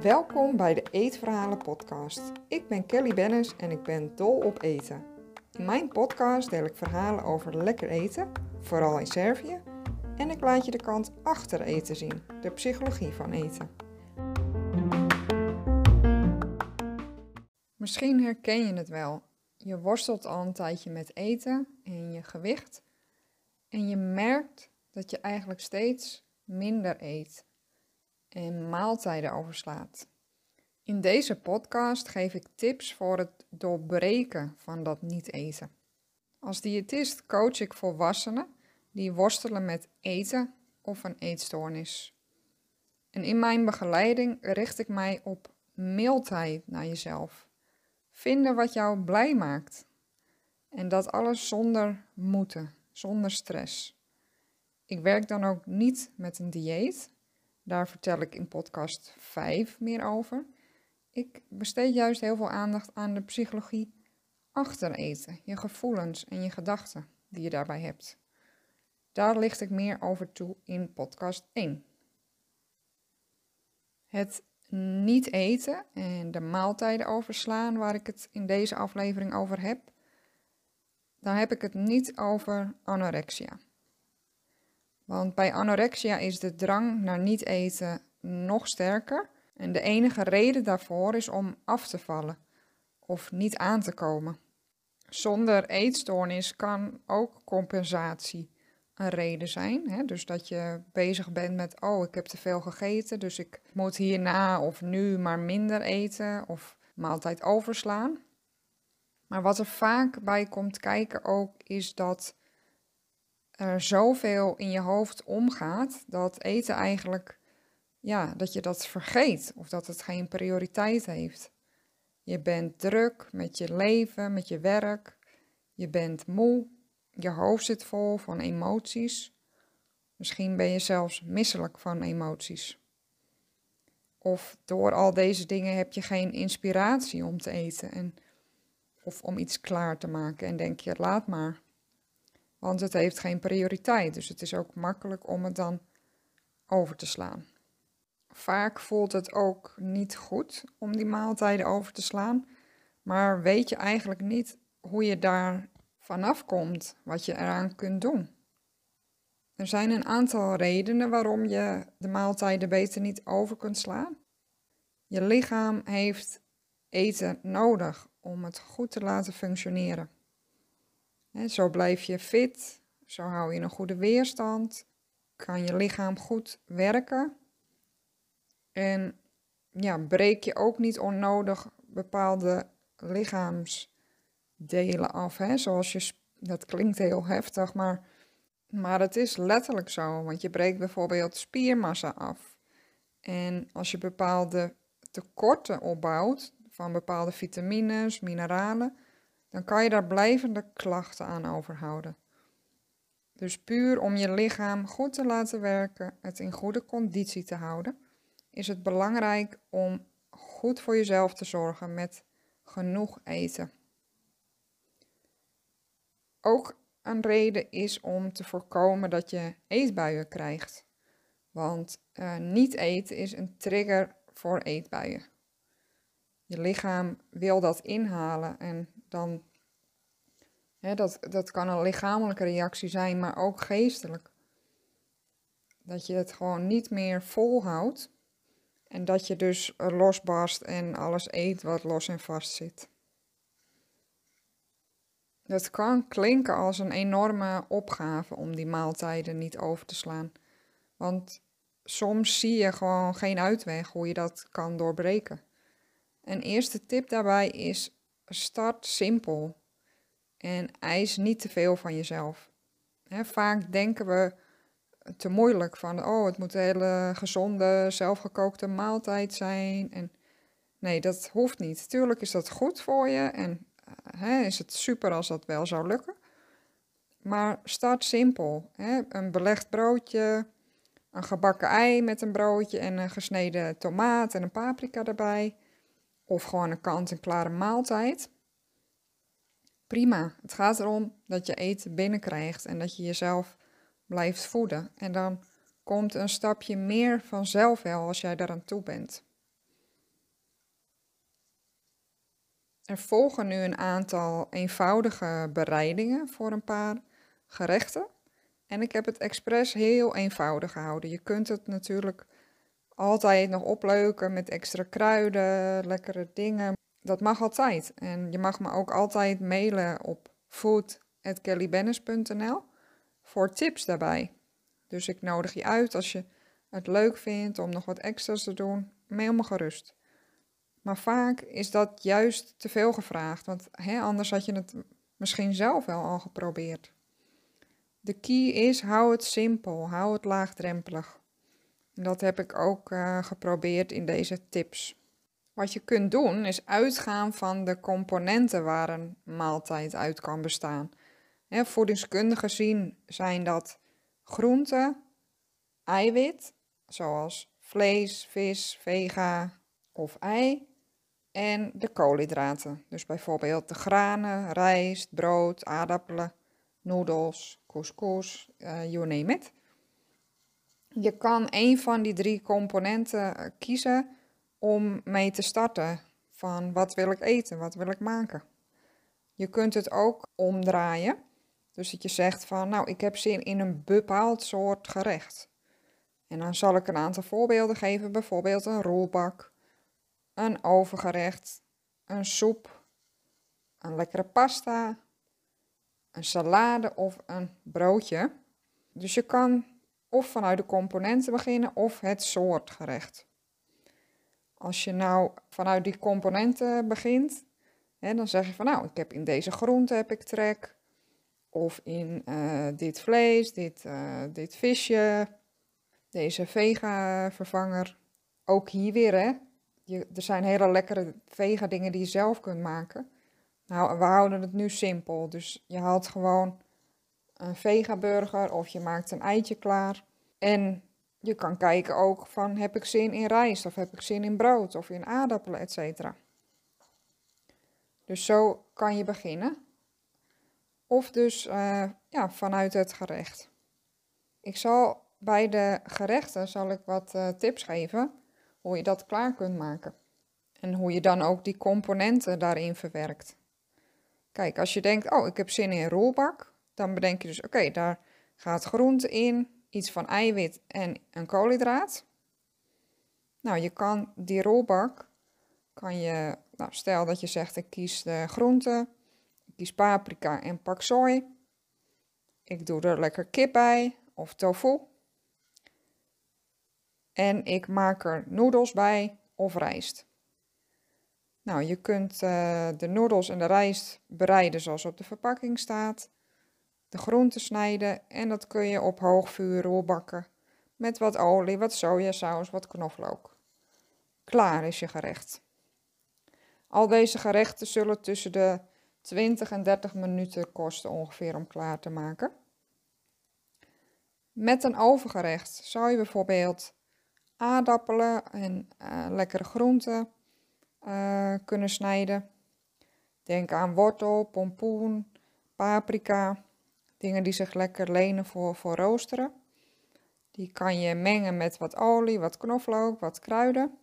Welkom bij de Eetverhalen podcast. Ik ben Kelly Bennis en ik ben dol op eten. In mijn podcast deel ik verhalen over lekker eten, vooral in Servië, en ik laat je de kant achter eten zien, de psychologie van eten. Misschien herken je het wel. Je worstelt al een tijdje met eten en je gewicht en je merkt dat je eigenlijk steeds minder eet en maaltijden overslaat. In deze podcast geef ik tips voor het doorbreken van dat niet eten. Als diëtist coach ik volwassenen die worstelen met eten of een eetstoornis. En in mijn begeleiding richt ik mij op mildheid naar jezelf. Vinden wat jou blij maakt. En dat alles zonder moeten, zonder stress. Ik werk dan ook niet met een dieet. Daar vertel ik in podcast 5 meer over. Ik besteed juist heel veel aandacht aan de psychologie achter eten, je gevoelens en je gedachten die je daarbij hebt. Daar licht ik meer over toe in podcast 1. Het niet eten en de maaltijden overslaan, waar ik het in deze aflevering over heb, dan heb ik het niet over anorexia. Want bij anorexia is de drang naar niet eten nog sterker. En de enige reden daarvoor is om af te vallen of niet aan te komen. Zonder eetstoornis kan ook compensatie een reden zijn. Hè? Dus dat je bezig bent met, oh, ik heb te veel gegeten, dus ik moet hierna of nu maar minder eten of maaltijd overslaan. Maar wat er vaak bij komt kijken ook, is dat er zoveel in je hoofd omgaat dat eten eigenlijk, ja, dat je dat vergeet of dat het geen prioriteit heeft. Je bent druk met je leven, met je werk, je bent moe, je hoofd zit vol van emoties. Misschien ben je zelfs misselijk van emoties. Of door al deze dingen heb je geen inspiratie om te eten en, of om iets klaar te maken en denk je, laat maar. Want het heeft geen prioriteit, dus het is ook makkelijk om het dan over te slaan. Vaak voelt het ook niet goed om die maaltijden over te slaan, maar weet je eigenlijk niet hoe je daar vanaf komt, wat je eraan kunt doen. Er zijn een aantal redenen waarom je de maaltijden beter niet over kunt slaan. Je lichaam heeft eten nodig om het goed te laten functioneren. Zo blijf je fit, zo hou je een goede weerstand, kan je lichaam goed werken en ja, breek je ook niet onnodig bepaalde lichaams delen af. Hè? Zoals je, dat klinkt heel heftig, maar, maar het is letterlijk zo. Want je breekt bijvoorbeeld spiermassa af. En als je bepaalde tekorten opbouwt van bepaalde vitamines, mineralen, dan kan je daar blijvende klachten aan overhouden. Dus puur om je lichaam goed te laten werken, het in goede conditie te houden, is het belangrijk om goed voor jezelf te zorgen met genoeg eten. Ook een reden is om te voorkomen dat je eetbuien krijgt. Want uh, niet eten is een trigger voor eetbuien. Je lichaam wil dat inhalen en dan. Hè, dat, dat kan een lichamelijke reactie zijn, maar ook geestelijk. Dat je het gewoon niet meer volhoudt en dat je dus losbarst en alles eet wat los en vast zit. Het kan klinken als een enorme opgave om die maaltijden niet over te slaan. Want soms zie je gewoon geen uitweg hoe je dat kan doorbreken. Een eerste tip daarbij is: start simpel en eis niet te veel van jezelf. vaak denken we te moeilijk van: oh, het moet een hele gezonde, zelfgekookte maaltijd zijn. En nee, dat hoeft niet. Tuurlijk is dat goed voor je en is het super als dat wel zou lukken. Maar start simpel. Een belegd broodje, een gebakken ei met een broodje en een gesneden tomaat en een paprika erbij. Of gewoon een kant-en-klare maaltijd. Prima. Het gaat erom dat je eten binnenkrijgt en dat je jezelf blijft voeden. En dan komt een stapje meer vanzelf wel als jij daaraan toe bent. Er volgen nu een aantal eenvoudige bereidingen voor een paar gerechten. En ik heb het expres heel eenvoudig gehouden. Je kunt het natuurlijk altijd nog opleuken met extra kruiden, lekkere dingen. Dat mag altijd. En je mag me ook altijd mailen op food.kellybennis.nl voor tips daarbij. Dus ik nodig je uit als je het leuk vindt om nog wat extra's te doen. Mail me gerust. Maar vaak is dat juist te veel gevraagd, want hè, anders had je het misschien zelf wel al geprobeerd. De key is, hou het simpel, hou het laagdrempelig. Dat heb ik ook uh, geprobeerd in deze tips. Wat je kunt doen is uitgaan van de componenten waar een maaltijd uit kan bestaan. Voedingskundig gezien zijn dat groenten, eiwit, zoals vlees, vis, vega of ei, en de koolhydraten. Dus bijvoorbeeld de granen, rijst, brood, aardappelen, noedels, couscous, uh, you name it. Je kan een van die drie componenten eh, kiezen om mee te starten. Van wat wil ik eten, wat wil ik maken. Je kunt het ook omdraaien. Dus dat je zegt van, nou, ik heb zin in een bepaald soort gerecht. En dan zal ik een aantal voorbeelden geven, bijvoorbeeld een rolbak, een overgerecht, een soep, een lekkere pasta, een salade of een broodje. Dus je kan of vanuit de componenten beginnen of het soort gerecht. Als je nou vanuit die componenten begint, hè, dan zeg je van nou, ik heb in deze groente heb ik trek. Of in uh, dit vlees, dit, uh, dit visje, deze vega vervanger. Ook hier weer hè, je, er zijn hele lekkere vega dingen die je zelf kunt maken. Nou, we houden het nu simpel. Dus je haalt gewoon een vega burger of je maakt een eitje klaar. En je kan kijken ook van heb ik zin in rijst of heb ik zin in brood of in aardappelen, etc. Dus zo kan je beginnen. Of dus uh, ja, vanuit het gerecht. Ik zal bij de gerechten zal ik wat uh, tips geven hoe je dat klaar kunt maken. En hoe je dan ook die componenten daarin verwerkt. Kijk, als je denkt, oh, ik heb zin in een rolbak, dan bedenk je dus, oké, daar gaat groente in, iets van eiwit en een koolhydraat. Nou, je kan die rolbak, kan je, nou, stel dat je zegt, ik kies de groente, ik kies paprika en pak soy. Ik doe er lekker kip bij of tofu. En ik maak er noedels bij of rijst. Nou, je kunt uh, de noedels en de rijst bereiden zoals op de verpakking staat. De groenten snijden en dat kun je op hoog vuur rolbakken. Met wat olie, wat sojasaus, wat knoflook. Klaar is je gerecht. Al deze gerechten zullen tussen de 20 en 30 minuten kosten ongeveer om klaar te maken. Met een overgerecht zou je bijvoorbeeld aardappelen en uh, lekkere groenten uh, kunnen snijden. Denk aan wortel, pompoen, paprika, dingen die zich lekker lenen voor, voor roosteren. Die kan je mengen met wat olie, wat knoflook, wat kruiden.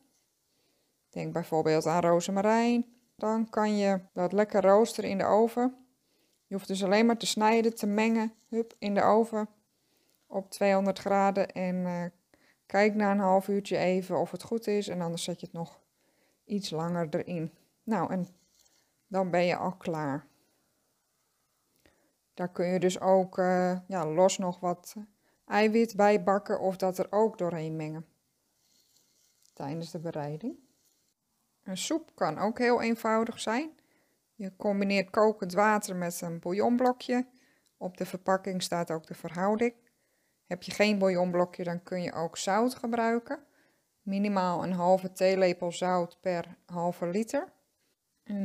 Denk bijvoorbeeld aan rozemarijn. Dan kan je dat lekker roosteren in de oven. Je hoeft dus alleen maar te snijden, te mengen, hup, in de oven op 200 graden en uh, Kijk na een half uurtje even of het goed is en anders zet je het nog iets langer erin. Nou, en dan ben je al klaar. Daar kun je dus ook uh, ja, los nog wat eiwit bij bakken of dat er ook doorheen mengen tijdens de bereiding. Een soep kan ook heel eenvoudig zijn. Je combineert kokend water met een bouillonblokje. Op de verpakking staat ook de verhouding. Heb je geen bouillonblokje, dan kun je ook zout gebruiken. Minimaal een halve theelepel zout per halve liter.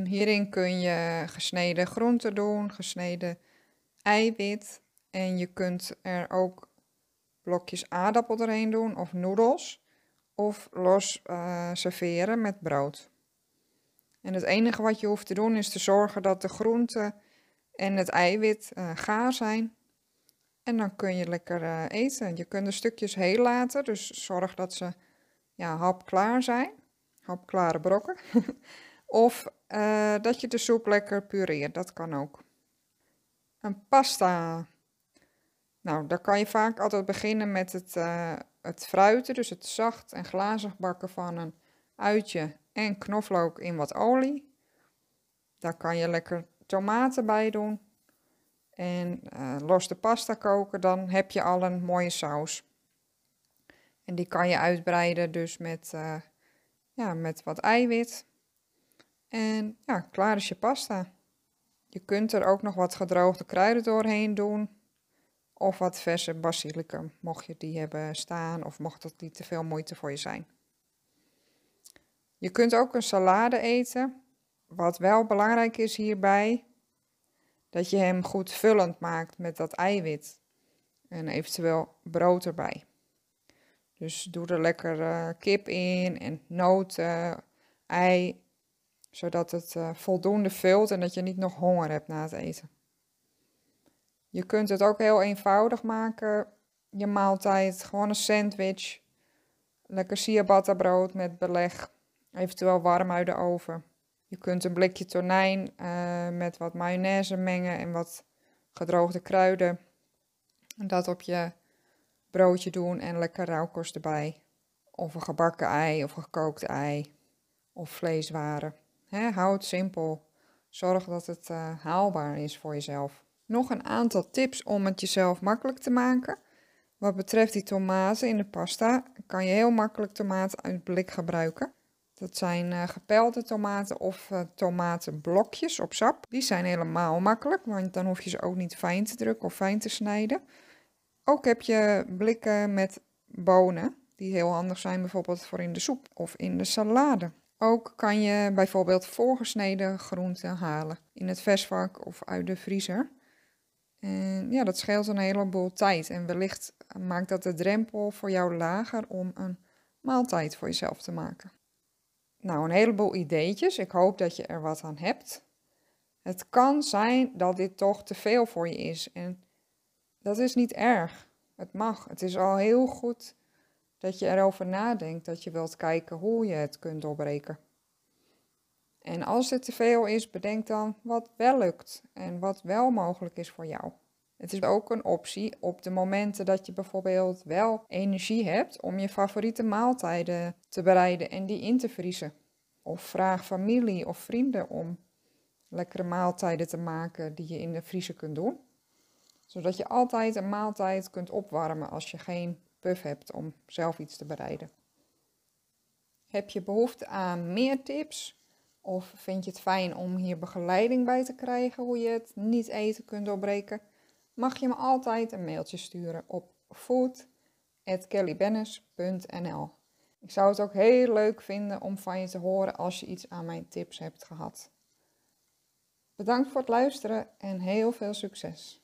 Hierin kun je gesneden groenten doen, gesneden eiwit. En je kunt er ook blokjes aardappel doorheen doen of noedels. Of los uh, serveren met brood. En het enige wat je hoeft te doen is te zorgen dat de groenten en het eiwit uh, gaar zijn. En dan kun je lekker uh, eten. Je kunt de stukjes heel laten, dus zorg dat ze ja, hapklaar zijn. Hapklare brokken. of dat je de soep lekker pureert, dat kan ook. Een pasta. Nou, daar kan je vaak altijd beginnen met het, uh, het fruiten, dus het zacht en glazig bakken van een uitje en knoflook in wat olie. Daar kan je lekker tomaten bij doen. En uh, los de pasta koken, dan heb je al een mooie saus. En die kan je uitbreiden dus met, uh, ja, met wat eiwit. En ja, klaar is je pasta. Je kunt er ook nog wat gedroogde kruiden doorheen doen. Of wat verse basilicum, mocht je die hebben staan of mocht dat niet te veel moeite voor je zijn. Je kunt ook een salade eten. Wat wel belangrijk is hierbij, dat je hem goed vullend maakt met dat eiwit. En eventueel brood erbij. Dus doe er lekker uh, kip in en noten, ei, zodat het uh, voldoende vult en dat je niet nog honger hebt na het eten. Je kunt het ook heel eenvoudig maken, je maaltijd, gewoon een sandwich, lekker ciabatta brood met beleg, eventueel warm uit de oven. Je kunt een blikje tonijn uh, met wat mayonaise mengen en wat gedroogde kruiden. En dat op je broodje doen en lekker rauwkost erbij. Of een gebakken ei of gekookt ei. Of vleeswaren. He, hou het simpel. Zorg dat het uh, haalbaar is voor jezelf. Nog een aantal tips om het jezelf makkelijk te maken. Wat betreft die tomaten in de pasta kan je heel makkelijk tomaten uit blik gebruiken. Dat zijn uh, gepelde tomaten of uh, tomatenblokjes op sap. Die zijn helemaal makkelijk, want dan hoef je ze ook niet fijn te drukken of fijn te snijden. Ook heb je blikken met bonen, die heel handig zijn bijvoorbeeld voor in de soep of in de salade. Ook kan je bijvoorbeeld voorgesneden groenten halen in het versvak of uit de vriezer. En ja, dat scheelt een heleboel tijd en wellicht maakt dat de drempel voor jou lager om een maaltijd voor jezelf te maken. Nou, een heleboel ideetjes. Ik hoop dat je er wat aan hebt. Het kan zijn dat dit toch te veel voor je is en dat is niet erg. Het mag. Het is al heel goed dat je erover nadenkt, dat je wilt kijken hoe je het kunt doorbreken. En als het te veel is, bedenk dan wat wel lukt en wat wel mogelijk is voor jou. Het is ook een optie op de momenten dat je bijvoorbeeld wel energie hebt om je favoriete maaltijden te bereiden en die in te vriezen. Of vraag familie of vrienden om lekkere maaltijden te maken die je in de vriezer kunt doen. Zodat je altijd een maaltijd kunt opwarmen als je geen puff hebt om zelf iets te bereiden. Heb je behoefte aan meer tips? Of vind je het fijn om hier begeleiding bij te krijgen hoe je het niet eten kunt doorbreken? mag je me altijd een mailtje sturen op food.kellybennis.nl. Ik zou het ook heel leuk vinden om van je te horen als je iets aan mijn tips hebt gehad. Bedankt voor het luisteren en heel veel succes.